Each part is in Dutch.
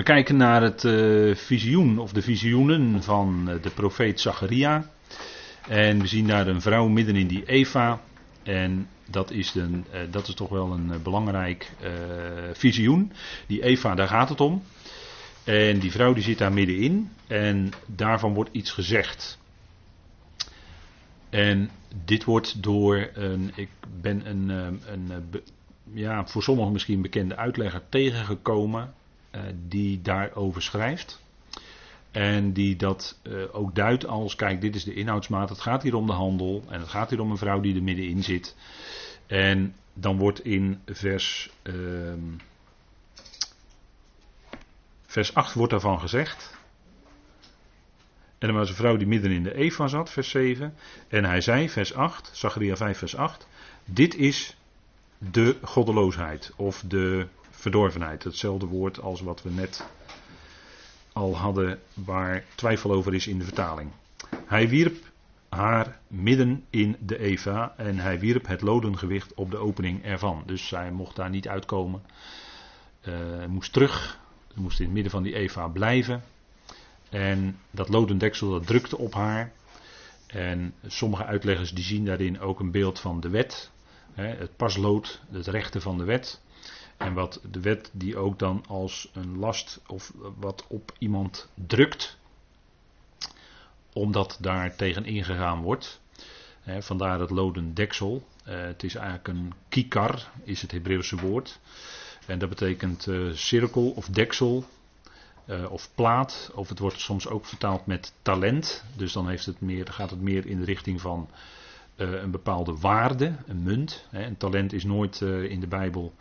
We kijken naar het uh, visioen of de visioenen van uh, de profeet Zacharia. En we zien daar een vrouw midden in die Eva. En dat is, een, uh, dat is toch wel een belangrijk visioen. Die Eva, daar gaat het om. En die vrouw die zit daar middenin. En daarvan wordt iets gezegd. En dit wordt door een, ik ben een, een, een ja, voor sommigen misschien bekende uitlegger tegengekomen. Uh, die daarover schrijft. En die dat uh, ook duidt als, kijk, dit is de inhoudsmaat. Het gaat hier om de handel. En het gaat hier om een vrouw die er middenin zit. En dan wordt in vers, uh, vers 8 wordt daarvan gezegd. En er was een vrouw die midden in de Eva zat, vers 7. En hij zei, vers 8, Zachariah 5, vers 8. Dit is de goddeloosheid of de verdorvenheid. Hetzelfde woord als wat we net al hadden, waar twijfel over is in de vertaling. Hij wierp haar midden in de Eva en hij wierp het lodengewicht op de opening ervan. Dus zij mocht daar niet uitkomen. Uh, moest terug, moest in het midden van die Eva blijven. En dat lodendeksel dat drukte op haar. En sommige uitleggers die zien daarin ook een beeld van de wet. Het paslood, het rechten van de wet. En wat de wet die ook dan als een last of wat op iemand drukt, omdat daar tegen ingegaan wordt. vandaar het loden deksel. Eh, het is eigenlijk een kikar, is het Hebreeuwse woord. En dat betekent uh, cirkel of deksel uh, of plaat. Of het wordt soms ook vertaald met talent. Dus dan heeft het meer, gaat het meer in de richting van een bepaalde waarde, een munt. Een talent is nooit in de Bijbel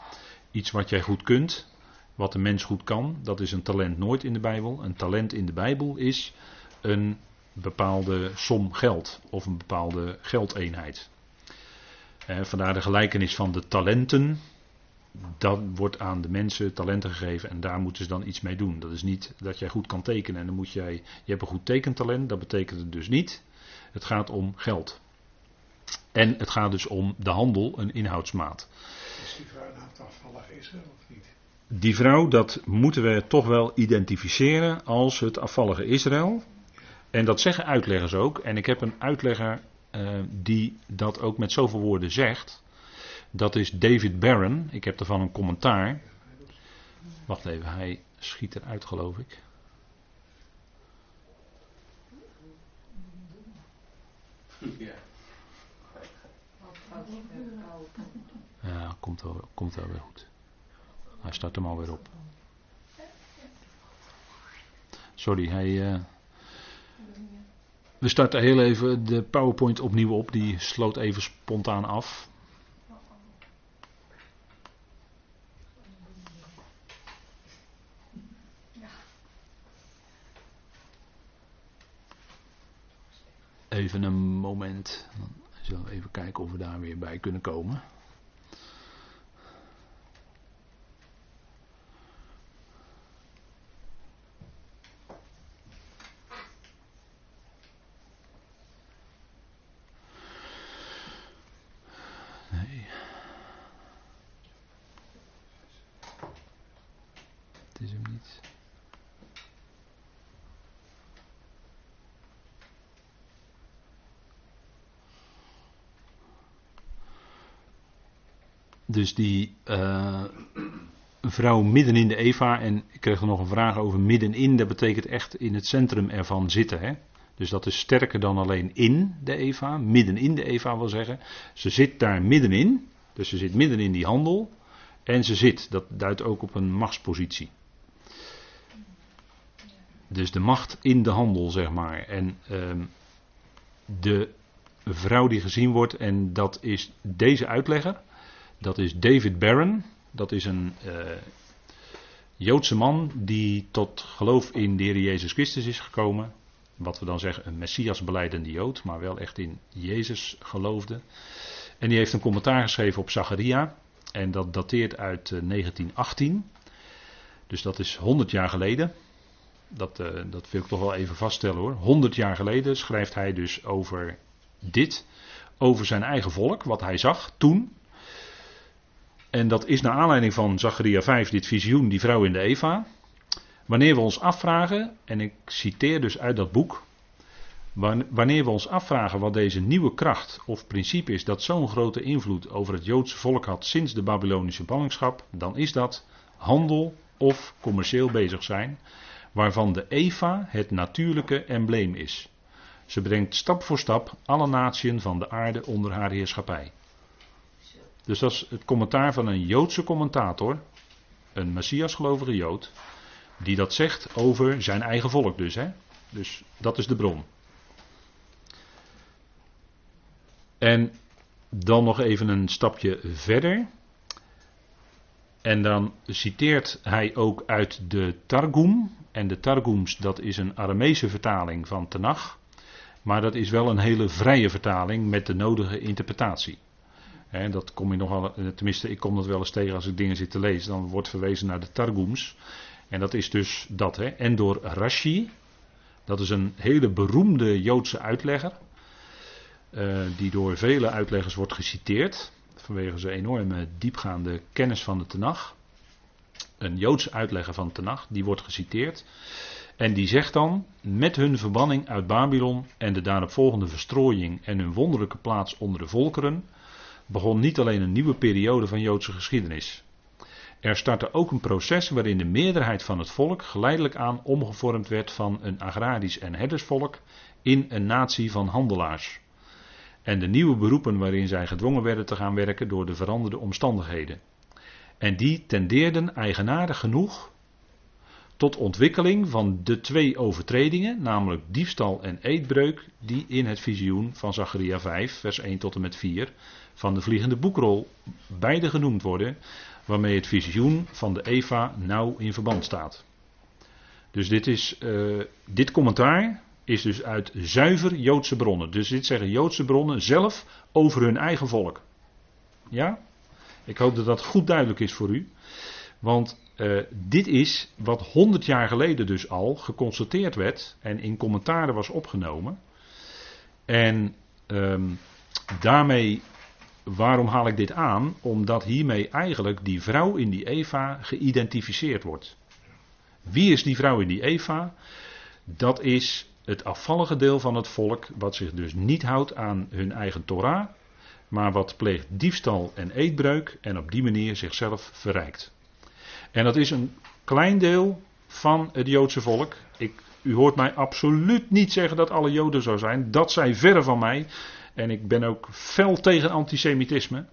iets wat jij goed kunt, wat een mens goed kan. Dat is een talent nooit in de Bijbel. Een talent in de Bijbel is een bepaalde som geld of een bepaalde geldeenheid. Eh, vandaar de gelijkenis van de talenten. Dat wordt aan de mensen talenten gegeven en daar moeten ze dan iets mee doen. Dat is niet dat jij goed kan tekenen en dan moet jij. Je hebt een goed tekentalent, dat betekent het dus niet. Het gaat om geld. En het gaat dus om de handel, een inhoudsmaat. Is die vrouw nou het afvallige Israël of niet? Die vrouw, dat moeten we toch wel identificeren als het afvallige Israël. En dat zeggen uitleggers ook. En ik heb een uitlegger uh, die dat ook met zoveel woorden zegt. Dat is David Barron. Ik heb ervan een commentaar. Wacht even, hij schiet eruit geloof ik. Ja. Ja, komt wel, komt wel weer goed. Hij start hem alweer op. Sorry, hij. Uh, we starten heel even de PowerPoint opnieuw op. Die sloot even spontaan af. Even een moment. Even kijken of we daar weer bij kunnen komen. Dus die uh, vrouw midden in de Eva, en ik kreeg er nog een vraag over middenin, dat betekent echt in het centrum ervan zitten. Hè? Dus dat is sterker dan alleen in de Eva, midden in de Eva wil zeggen. Ze zit daar middenin, dus ze zit midden in die handel. En ze zit, dat duidt ook op een machtspositie. Dus de macht in de handel, zeg maar. En uh, de vrouw die gezien wordt, en dat is deze uitlegger. Dat is David Barron. Dat is een uh, Joodse man die tot geloof in de Heer Jezus Christus is gekomen. Wat we dan zeggen een Messias beleidende Jood, maar wel echt in Jezus geloofde. En die heeft een commentaar geschreven op Zacharia. En dat dateert uit uh, 1918. Dus dat is 100 jaar geleden. Dat, uh, dat wil ik toch wel even vaststellen hoor. 100 jaar geleden schrijft hij dus over dit. Over zijn eigen volk, wat hij zag toen. En dat is naar aanleiding van Zacharia 5, dit visioen, die vrouw in de Eva. Wanneer we ons afvragen, en ik citeer dus uit dat boek, wanneer we ons afvragen wat deze nieuwe kracht of principe is dat zo'n grote invloed over het Joodse volk had sinds de Babylonische ballingschap, dan is dat handel of commercieel bezig zijn, waarvan de Eva het natuurlijke embleem is. Ze brengt stap voor stap alle natieën van de aarde onder haar heerschappij. Dus dat is het commentaar van een Joodse commentator, een Messiasgelovige Jood, die dat zegt over zijn eigen volk dus. Hè? Dus dat is de bron. En dan nog even een stapje verder. En dan citeert hij ook uit de Targum. En de Targums, dat is een Aramese vertaling van Tenach. Maar dat is wel een hele vrije vertaling met de nodige interpretatie. En dat kom je nogal, tenminste, ik kom dat wel eens tegen als ik dingen zit te lezen. Dan wordt verwezen naar de Targums. En dat is dus dat. En door Rashi, dat is een hele beroemde Joodse uitlegger. Uh, die door vele uitleggers wordt geciteerd. Vanwege zijn enorme diepgaande kennis van de Tenach. Een Joodse uitlegger van Tenach, die wordt geciteerd. En die zegt dan, met hun verbanning uit Babylon en de daaropvolgende verstrooiing en hun wonderlijke plaats onder de volkeren, begon niet alleen een nieuwe periode van Joodse geschiedenis. Er startte ook een proces waarin de meerderheid van het volk geleidelijk aan omgevormd werd van een agrarisch en herdersvolk in een natie van handelaars. En de nieuwe beroepen waarin zij gedwongen werden te gaan werken door de veranderde omstandigheden. En die tendeerden eigenaardig genoeg tot ontwikkeling van de twee overtredingen, namelijk diefstal en eetbreuk, die in het visioen van Zacharia 5, vers 1 tot en met 4 van de vliegende boekrol beide genoemd worden, waarmee het visioen van de Eva nauw in verband staat. Dus dit, is, uh, dit commentaar is dus uit zuiver Joodse bronnen. Dus dit zeggen Joodse bronnen zelf over hun eigen volk. Ja? Ik hoop dat dat goed duidelijk is voor u. Want uh, dit is wat honderd jaar geleden dus al geconstateerd werd en in commentaren was opgenomen. En um, daarmee Waarom haal ik dit aan? Omdat hiermee eigenlijk die vrouw in die Eva geïdentificeerd wordt. Wie is die vrouw in die Eva? Dat is het afvallige deel van het volk, wat zich dus niet houdt aan hun eigen Torah, maar wat pleegt diefstal en eetbreuk en op die manier zichzelf verrijkt. En dat is een klein deel van het Joodse volk. Ik, u hoort mij absoluut niet zeggen dat alle Joden zo zijn. Dat zij verre van mij. En ik ben ook fel tegen antisemitisme.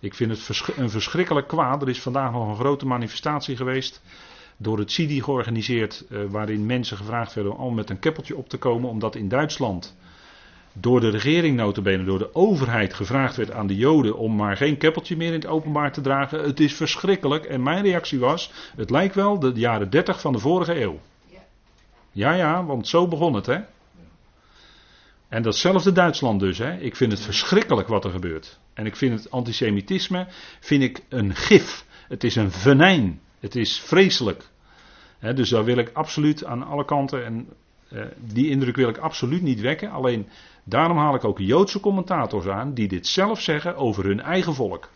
Ik vind het een verschrikkelijk kwaad. Er is vandaag nog een grote manifestatie geweest. Door het CIDI georganiseerd. Eh, waarin mensen gevraagd werden om met een keppeltje op te komen. Omdat in Duitsland. Door de regering notabene, door de overheid gevraagd werd aan de Joden om maar geen keppeltje meer in het openbaar te dragen. Het is verschrikkelijk. En mijn reactie was, het lijkt wel de jaren 30 van de vorige eeuw. Ja, ja, want zo begon het hè. En datzelfde Duitsland dus. Hè. Ik vind het verschrikkelijk wat er gebeurt. En ik vind het antisemitisme vind ik een gif. Het is een venijn. Het is vreselijk. dus daar wil ik absoluut aan alle kanten. En die indruk wil ik absoluut niet wekken. Alleen daarom haal ik ook Joodse commentators aan. die dit zelf zeggen over hun eigen volk.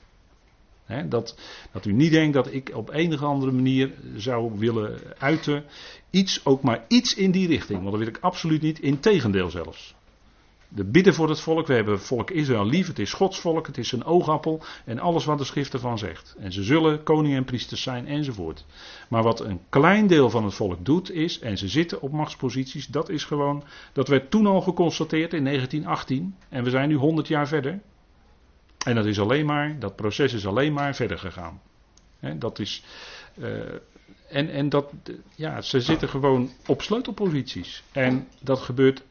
dat, dat u niet denkt dat ik op enige andere manier zou willen uiten. Iets, ook maar iets in die richting. Want dat wil ik absoluut niet. Integendeel zelfs. De bidden voor het volk. We hebben volk Israël lief. Het is Gods volk. Het is zijn oogappel. En alles wat de schrift ervan zegt. En ze zullen koningen en priesters zijn enzovoort. Maar wat een klein deel van het volk doet is. En ze zitten op machtsposities. Dat is gewoon. Dat werd toen al geconstateerd in 1918. En we zijn nu 100 jaar verder. En dat is alleen maar. Dat proces is alleen maar verder gegaan. dat is. Uh, en, en dat, ja, ze zitten gewoon op sleutelposities. En dat gebeurt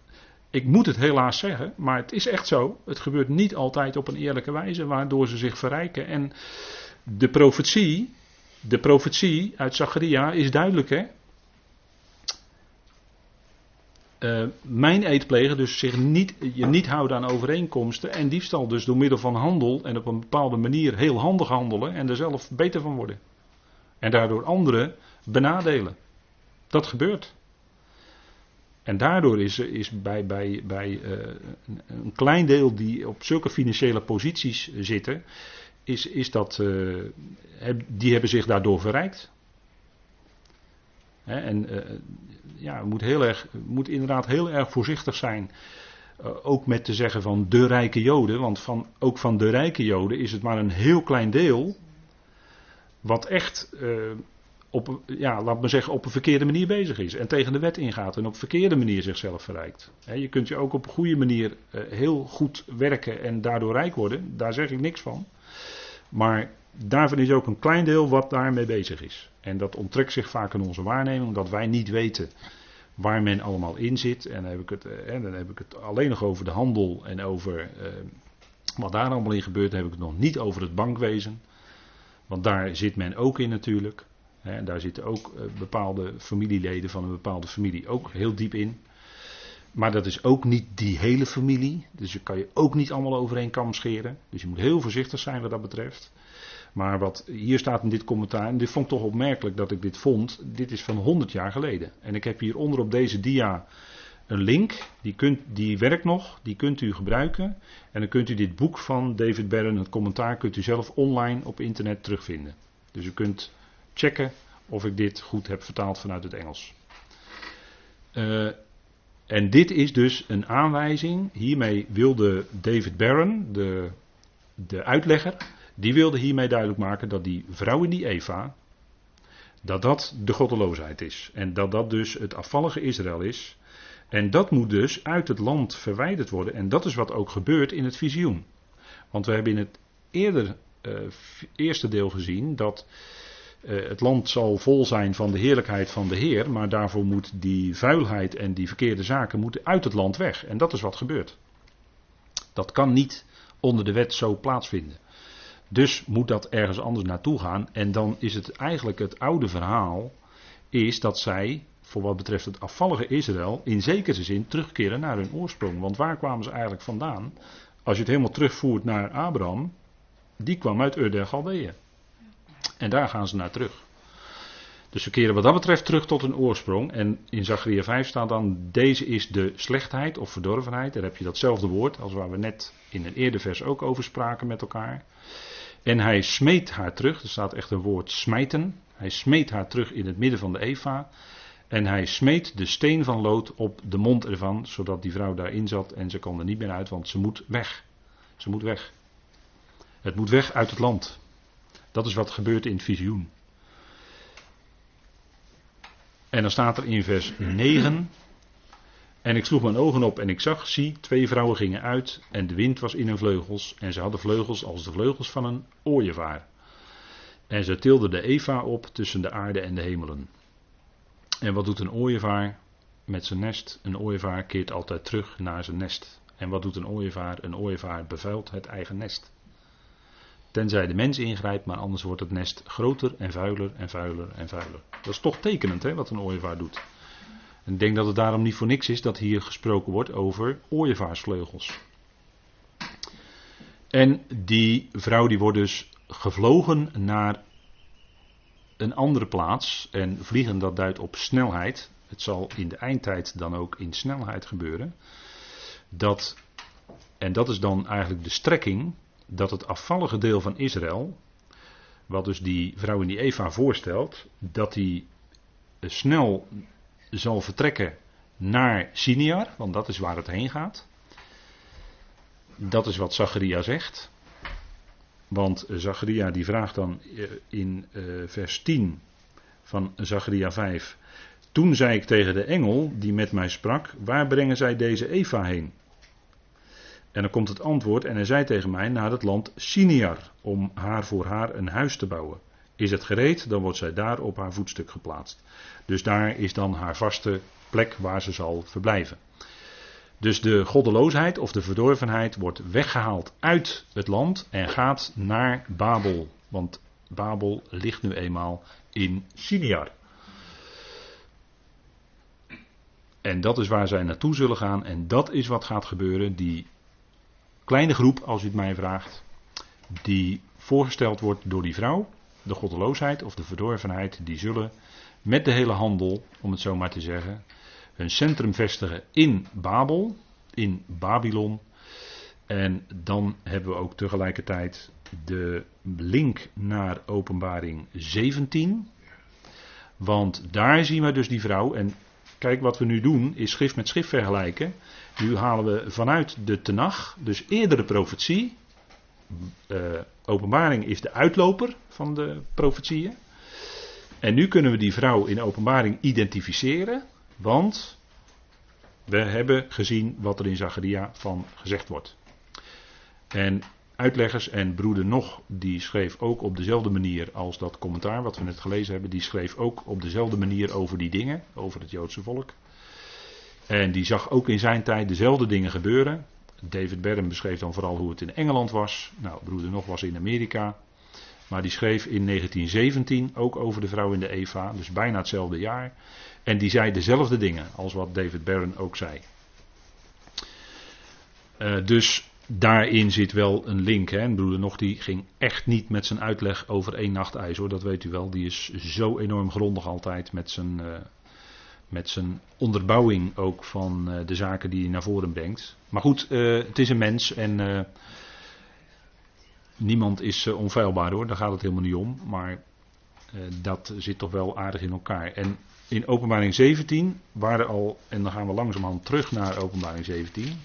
ik moet het helaas zeggen, maar het is echt zo. Het gebeurt niet altijd op een eerlijke wijze, waardoor ze zich verrijken. En de profetie, de profetie uit Zacharia is duidelijk, hè? Uh, mijn eetplegen, dus zich niet, je niet houden aan overeenkomsten en diefstal dus door middel van handel en op een bepaalde manier heel handig handelen en er zelf beter van worden. En daardoor anderen benadelen. Dat gebeurt. En daardoor is, is bij, bij, bij uh, een klein deel die op zulke financiële posities zitten, is, is dat, uh, die hebben zich daardoor verrijkt. Hè, en uh, ja, we moeten, heel erg, moet inderdaad heel erg voorzichtig zijn. Ook met te zeggen van de rijke Joden. Want van, ook van de rijke Joden is het maar een heel klein deel. Wat echt op, ja, laat me zeggen, op een verkeerde manier bezig is. En tegen de wet ingaat en op een verkeerde manier zichzelf verrijkt. Je kunt je ook op een goede manier heel goed werken en daardoor rijk worden. Daar zeg ik niks van. Maar daarvan is ook een klein deel wat daarmee bezig is. En dat onttrekt zich vaak aan onze waarneming, omdat wij niet weten waar men allemaal in zit. En dan heb ik het, eh, dan heb ik het alleen nog over de handel en over eh, wat daar allemaal in gebeurt. Dan heb ik het nog niet over het bankwezen. Want daar zit men ook in natuurlijk. Daar zitten ook eh, bepaalde familieleden van een bepaalde familie ook heel diep in. Maar dat is ook niet die hele familie. Dus je kan je ook niet allemaal overeen kam scheren. Dus je moet heel voorzichtig zijn wat dat betreft. Maar wat hier staat in dit commentaar, en dit vond ik toch opmerkelijk dat ik dit vond, dit is van 100 jaar geleden. En ik heb hieronder op deze dia een link, die, kunt, die werkt nog, die kunt u gebruiken. En dan kunt u dit boek van David Barron, het commentaar, kunt u zelf online op internet terugvinden. Dus u kunt checken of ik dit goed heb vertaald vanuit het Engels. Uh, en dit is dus een aanwijzing. Hiermee wilde David Barron, de, de uitlegger, die wilde hiermee duidelijk maken dat die vrouw in die Eva, dat dat de goddeloosheid is. En dat dat dus het afvallige Israël is. En dat moet dus uit het land verwijderd worden. En dat is wat ook gebeurt in het visioen. Want we hebben in het eerder, uh, eerste deel gezien dat het land zal vol zijn van de heerlijkheid van de Heer. Maar daarvoor moet die vuilheid en die verkeerde zaken moeten uit het land weg. En dat is wat gebeurt. Dat kan niet onder de wet zo plaatsvinden. Dus moet dat ergens anders naartoe gaan. En dan is het eigenlijk het oude verhaal. Is dat zij, voor wat betreft het afvallige Israël, in zekere zin terugkeren naar hun oorsprong. Want waar kwamen ze eigenlijk vandaan? Als je het helemaal terugvoert naar Abraham, die kwam uit Ur der Galdeeën. En daar gaan ze naar terug. Dus we keren wat dat betreft terug tot een oorsprong. En in Zacharia 5 staat dan: Deze is de slechtheid of verdorvenheid. Daar heb je datzelfde woord als waar we net in een eerder vers ook over spraken met elkaar. En hij smeet haar terug. Er staat echt een woord smijten. Hij smeet haar terug in het midden van de Eva. En hij smeet de steen van lood op de mond ervan, zodat die vrouw daarin zat en ze kon er niet meer uit, want ze moet weg. Ze moet weg. Het moet weg uit het land. Dat is wat gebeurt in het visioen. En dan staat er in vers 9. En ik sloeg mijn ogen op en ik zag, zie, twee vrouwen gingen uit en de wind was in hun vleugels en ze hadden vleugels als de vleugels van een ooievaar. En ze tilden de Eva op tussen de aarde en de hemelen. En wat doet een ooievaar met zijn nest? Een ooievaar keert altijd terug naar zijn nest. En wat doet een ooievaar? Een ooievaar bevuilt het eigen nest. Tenzij de mens ingrijpt, maar anders wordt het nest groter en vuiler en vuiler en vuiler. Dat is toch tekenend hè, wat een ooievaar doet. En ik denk dat het daarom niet voor niks is dat hier gesproken wordt over ooievaarsvleugels. En die vrouw die wordt dus gevlogen naar een andere plaats. En vliegen dat duidt op snelheid. Het zal in de eindtijd dan ook in snelheid gebeuren. Dat, en dat is dan eigenlijk de strekking dat het afvallige deel van Israël, wat dus die vrouw in die Eva voorstelt, dat die snel zal vertrekken naar Siniar, want dat is waar het heen gaat. Dat is wat Zacharia zegt. Want Zacharia die vraagt dan eh, in uh, vers 10 van Zacharia 5. Toen zei ik tegen de engel die met mij sprak: Waar brengen zij deze Eva heen? En dan komt het antwoord en hij zei tegen mij naar het land Siniar om haar voor haar een huis te bouwen. Is het gereed, dan wordt zij daar op haar voetstuk geplaatst. Dus daar is dan haar vaste plek waar ze zal verblijven. Dus de goddeloosheid of de verdorvenheid wordt weggehaald uit het land en gaat naar Babel. Want Babel ligt nu eenmaal in Siniar. En dat is waar zij naartoe zullen gaan. En dat is wat gaat gebeuren. Die kleine groep, als u het mij vraagt, die voorgesteld wordt door die vrouw, de goddeloosheid of de verdorvenheid, die zullen met de hele handel, om het zo maar te zeggen, hun centrum vestigen in Babel, in Babylon. En dan hebben we ook tegelijkertijd de link naar Openbaring 17. Want daar zien we dus die vrouw. En kijk, wat we nu doen is schrift met schrift vergelijken. Nu halen we vanuit de Tenach, dus eerdere profetie. Uh, openbaring is de uitloper van de profetieën. En nu kunnen we die vrouw in openbaring identificeren. Want we hebben gezien wat er in Zacharia van gezegd wordt. En uitleggers en broeder Nog, die schreef ook op dezelfde manier als dat commentaar wat we net gelezen hebben, die schreef ook op dezelfde manier over die dingen, over het Joodse volk. En die zag ook in zijn tijd dezelfde dingen gebeuren. David Berm beschreef dan vooral hoe het in Engeland was. Nou, broeder Nog was in Amerika. Maar die schreef in 1917 ook over de vrouw in de Eva, dus bijna hetzelfde jaar. En die zei dezelfde dingen als wat David Barron ook zei. Uh, dus daarin zit wel een link. Hè. Broeder Nog die ging echt niet met zijn uitleg over één nacht ijs hoor. Dat weet u wel. Die is zo enorm grondig altijd met zijn, uh, met zijn onderbouwing ook van uh, de zaken die hij naar voren brengt. Maar goed, uh, het is een mens en niemand is onfeilbaar hoor. Daar gaat het helemaal niet om. Maar dat zit toch wel aardig in elkaar. En in openbaring 17 waren al, en dan gaan we langzamerhand terug naar openbaring 17.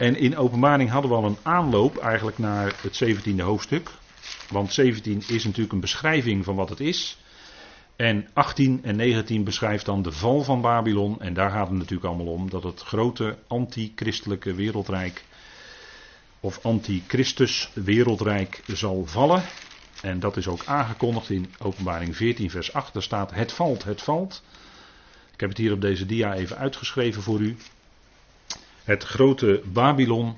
En in openbaring hadden we al een aanloop eigenlijk naar het 17e hoofdstuk. Want 17 is natuurlijk een beschrijving van wat het is. En 18 en 19 beschrijft dan de val van Babylon. En daar gaat het natuurlijk allemaal om dat het grote antichristelijke wereldrijk. of antichristus wereldrijk zal vallen. En dat is ook aangekondigd in Openbaring 14, vers 8. Daar staat: Het valt, het valt. Ik heb het hier op deze dia even uitgeschreven voor u. Het grote Babylon,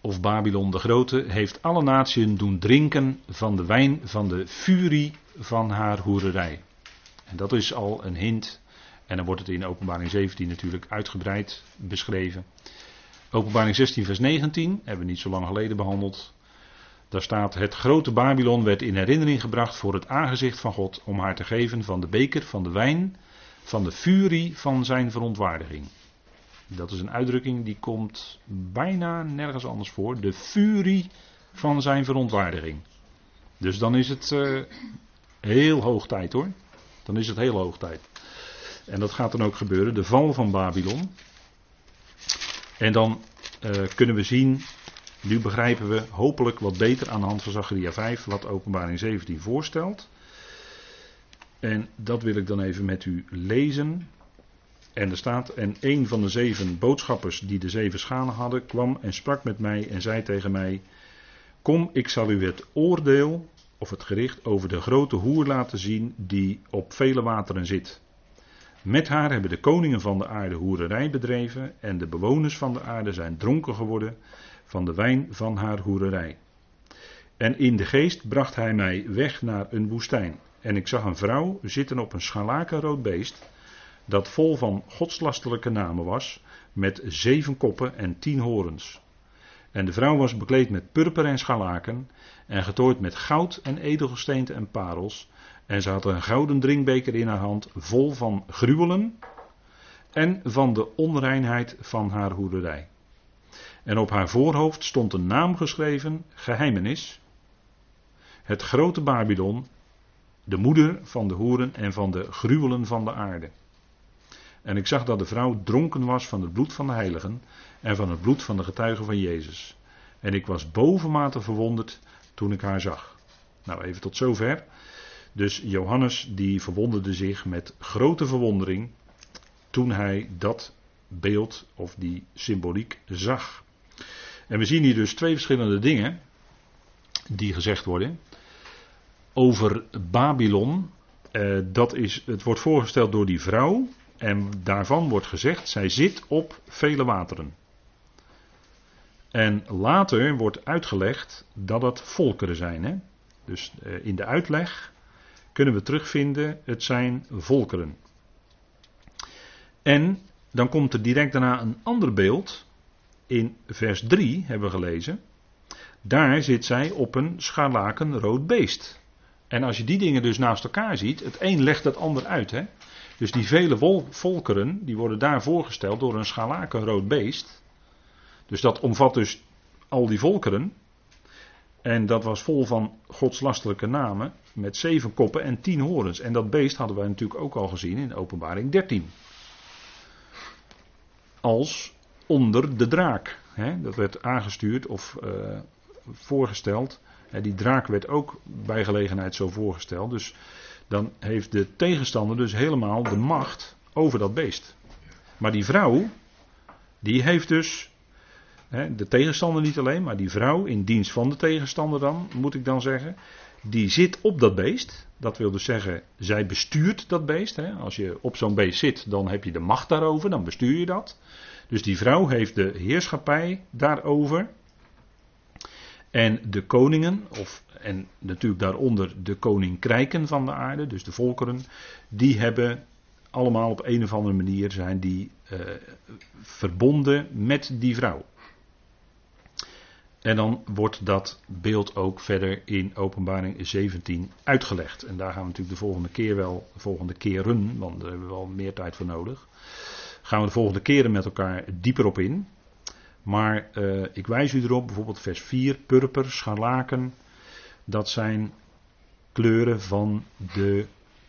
of Babylon de Grote, heeft alle naties doen drinken van de wijn van de furie van haar hoererij. En dat is al een hint. En dan wordt het in Openbaring 17 natuurlijk uitgebreid beschreven. Openbaring 16, vers 19, hebben we niet zo lang geleden behandeld. Daar staat: Het grote Babylon werd in herinnering gebracht voor het aangezicht van God. om haar te geven van de beker, van de wijn, van de furie van zijn verontwaardiging. Dat is een uitdrukking die komt bijna nergens anders voor. De furie van zijn verontwaardiging. Dus dan is het uh, heel hoog tijd hoor. Dan is het heel hoog tijd. En dat gaat dan ook gebeuren. De val van Babylon. En dan uh, kunnen we zien. Nu begrijpen we hopelijk wat beter aan de hand van Zacharia 5. Wat openbaring 17 voorstelt. En dat wil ik dan even met u lezen. En er staat, en een van de zeven boodschappers die de zeven schalen hadden, kwam en sprak met mij en zei tegen mij, kom, ik zal u het oordeel, of het gericht, over de grote hoer laten zien die op vele wateren zit. Met haar hebben de koningen van de aarde hoererij bedreven en de bewoners van de aarde zijn dronken geworden van de wijn van haar hoererij. En in de geest bracht hij mij weg naar een woestijn. En ik zag een vrouw zitten op een scharlakenrood beest dat vol van godslastelijke namen was, met zeven koppen en tien horens. En de vrouw was bekleed met purper en scharlaken, en getooid met goud en edelgesteente en parels, en ze had een gouden drinkbeker in haar hand, vol van gruwelen en van de onreinheid van haar hoederij. En op haar voorhoofd stond een naam geschreven, geheimenis, het grote Babylon, de moeder van de hoeren en van de gruwelen van de aarde. En ik zag dat de vrouw dronken was van het bloed van de heiligen en van het bloed van de getuigen van Jezus. En ik was bovenmate verwonderd toen ik haar zag. Nou, even tot zover. Dus Johannes die verwonderde zich met grote verwondering toen hij dat beeld of die symboliek zag. En we zien hier dus twee verschillende dingen die gezegd worden. Over Babylon, eh, dat is, het wordt voorgesteld door die vrouw en daarvan wordt gezegd, zij zit op vele wateren. En later wordt uitgelegd dat het volkeren zijn. Hè? Dus eh, in de uitleg kunnen we terugvinden, het zijn volkeren. En dan komt er direct daarna een ander beeld. In vers 3 hebben we gelezen. Daar zit zij op een scharlakenrood beest. En als je die dingen dus naast elkaar ziet, het een legt het ander uit. Hè? Dus die vele volkeren, die worden daar voorgesteld door een scharlakenrood beest. Dus dat omvat dus al die volkeren. En dat was vol van godslastelijke namen. Met zeven koppen en tien horens. En dat beest hadden wij natuurlijk ook al gezien in openbaring 13. Als onder de draak. Hè? Dat werd aangestuurd of uh, voorgesteld. die draak werd ook bij gelegenheid zo voorgesteld. Dus dan heeft de tegenstander dus helemaal de macht over dat beest. Maar die vrouw, die heeft dus de tegenstander niet alleen, maar die vrouw in dienst van de tegenstander dan, moet ik dan zeggen. Die zit op dat beest. Dat wil dus zeggen, zij bestuurt dat beest. Als je op zo'n beest zit, dan heb je de macht daarover, dan bestuur je dat. Dus die vrouw heeft de heerschappij daarover. En de koningen, of, en natuurlijk daaronder de koninkrijken van de aarde, dus de volkeren, die hebben allemaal op een of andere manier zijn die uh, verbonden met die vrouw. En dan wordt dat beeld ook verder in openbaring 17 uitgelegd. En daar gaan we natuurlijk de volgende keer wel, de volgende keren, want daar hebben we wel meer tijd voor nodig. Gaan we de volgende keren met elkaar dieper op in. Maar uh, ik wijs u erop, bijvoorbeeld vers 4, purper, scharlaken. Dat zijn kleuren van de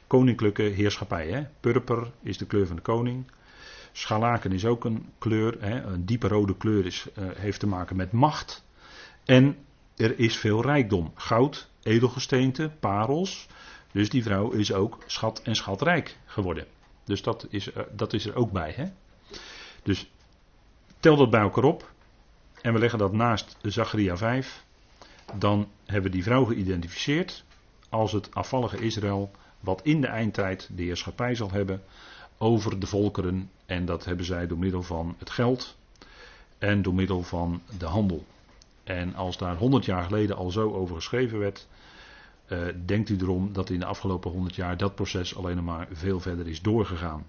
koninklijke heerschappij. Hè? Purper is de kleur van de koning. Scharlaken is ook een kleur, hè? een diepe rode kleur is, uh, heeft te maken met macht. En er is veel rijkdom. Goud, edelgesteente, parels. Dus die vrouw is ook schat en schatrijk geworden. Dus dat is, uh, dat is er ook bij. Hè? Dus tel dat bij elkaar op. En we leggen dat naast Zacharia 5. Dan hebben we die vrouw geïdentificeerd als het afvallige Israël. Wat in de eindtijd de heerschappij zal hebben over de volkeren. En dat hebben zij door middel van het geld en door middel van de handel. En als daar 100 jaar geleden al zo over geschreven werd, uh, denkt u erom dat in de afgelopen 100 jaar dat proces alleen maar veel verder is doorgegaan.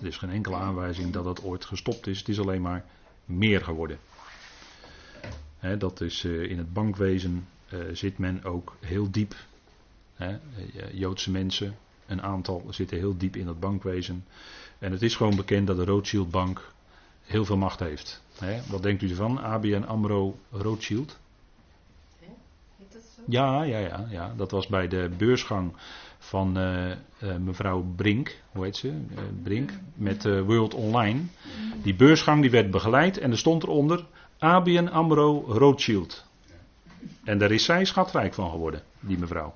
Er is geen enkele aanwijzing dat het ooit gestopt is, het is alleen maar meer geworden. dat is uh, in het bankwezen uh, zit men ook heel diep. Joodse mensen, een aantal zitten heel diep in het bankwezen. En het is gewoon bekend dat de Rothschild Bank heel veel macht heeft. Wat denkt u ervan? ABN AMRO Rothschild. Ja, ja, ja, ja. Dat was bij de beursgang van uh, uh, mevrouw Brink, hoe heet ze? Uh, Brink, met World Online. Die beursgang die werd begeleid en er stond eronder ABN AMRO Rothschild. En daar is zij schatrijk van geworden, die mevrouw.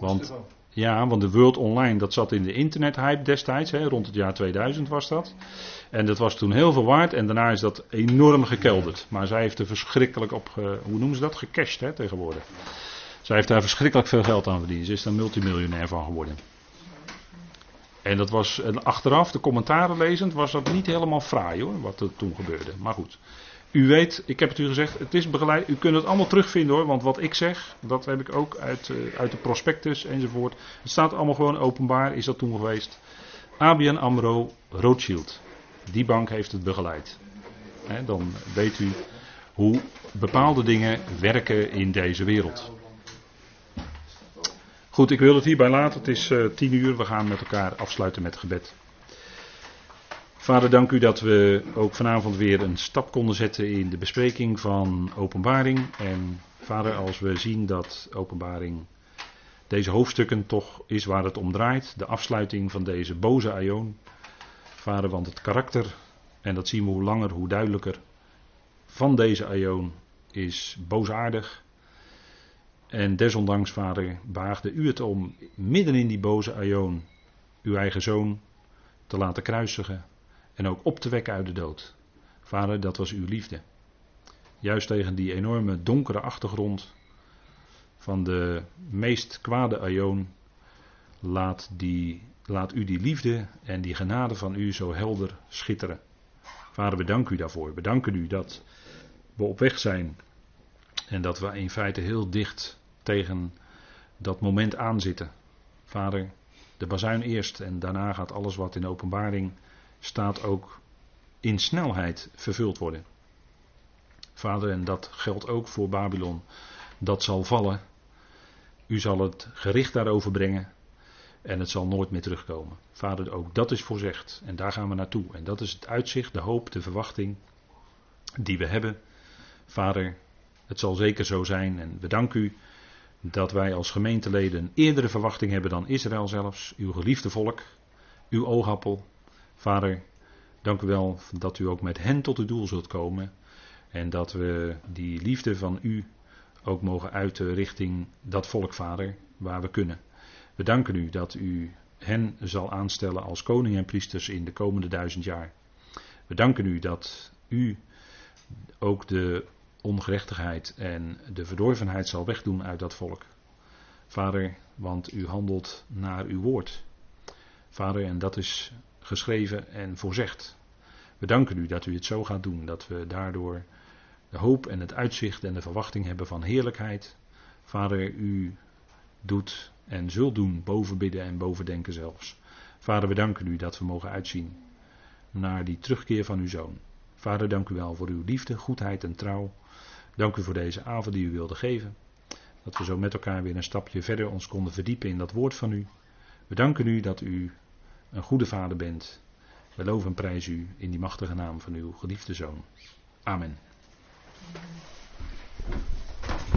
Want ja, want de World Online, dat zat in de internethype destijds, hè, rond het jaar 2000 was dat. En dat was toen heel veel waard en daarna is dat enorm gekelderd. Maar zij heeft er verschrikkelijk op, hoe noemen ze dat, gecashed hè, tegenwoordig. Zij heeft daar verschrikkelijk veel geld aan verdiend. Ze is daar multimiljonair van geworden. En dat was, achteraf, de commentaren lezend, was dat niet helemaal fraai hoor, wat er toen gebeurde. Maar goed. U weet, ik heb het u gezegd, het is begeleid. U kunt het allemaal terugvinden hoor, want wat ik zeg, dat heb ik ook uit, uh, uit de prospectus enzovoort. Het staat allemaal gewoon openbaar, is dat toen geweest. ABN AMRO Rothschild. Die bank heeft het begeleid. Dan weet u hoe bepaalde dingen werken in deze wereld. Goed, ik wil het hierbij laten. Het is uh, tien uur. We gaan met elkaar afsluiten met gebed. Vader, dank u dat we ook vanavond weer een stap konden zetten in de bespreking van openbaring. En vader, als we zien dat openbaring deze hoofdstukken toch is waar het om draait, de afsluiting van deze boze aion. Vader, want het karakter, en dat zien we hoe langer, hoe duidelijker, van deze aion is boosaardig. En desondanks, vader, baagde u het om midden in die boze aion uw eigen zoon te laten kruisigen en ook op te wekken uit de dood. Vader, dat was uw liefde. Juist tegen die enorme donkere achtergrond van de meest kwade aion laat, laat u die liefde en die genade van u zo helder schitteren. Vader, we danken u daarvoor. We danken u dat we op weg zijn en dat we in feite heel dicht tegen dat moment aanzitten. Vader, de bazuin eerst en daarna gaat alles wat in de openbaring staat ook in snelheid vervuld worden. Vader, en dat geldt ook voor Babylon. Dat zal vallen. U zal het gericht daarover brengen. En het zal nooit meer terugkomen. Vader, ook dat is voorzegd. En daar gaan we naartoe. En dat is het uitzicht, de hoop, de verwachting die we hebben. Vader, Het zal zeker zo zijn en we danken u dat wij als gemeenteleden eerdere verwachting hebben dan Israël zelfs, uw geliefde volk, uw oogappel. Vader, dank u wel dat u ook met hen tot het doel zult komen en dat we die liefde van u ook mogen uiten richting dat volk, Vader, waar we kunnen. We danken u dat u hen zal aanstellen als koning en priesters in de komende duizend jaar. We danken u dat u ook de ongerechtigheid en de verdorvenheid zal wegdoen uit dat volk. Vader, want u handelt naar uw woord. Vader, en dat is geschreven en voorzegd. We danken u dat u het zo gaat doen, dat we daardoor de hoop en het uitzicht en de verwachting hebben van heerlijkheid. Vader, u doet en zult doen boven bidden en boven denken zelfs. Vader, we danken u dat we mogen uitzien naar die terugkeer van uw zoon. Vader, dank u wel voor uw liefde, goedheid en trouw. Dank u voor deze avond die u wilde geven. Dat we zo met elkaar weer een stapje verder ons konden verdiepen in dat woord van u. We danken u dat u een goede vader bent. We loven en prijzen u in die machtige naam van uw geliefde zoon. Amen.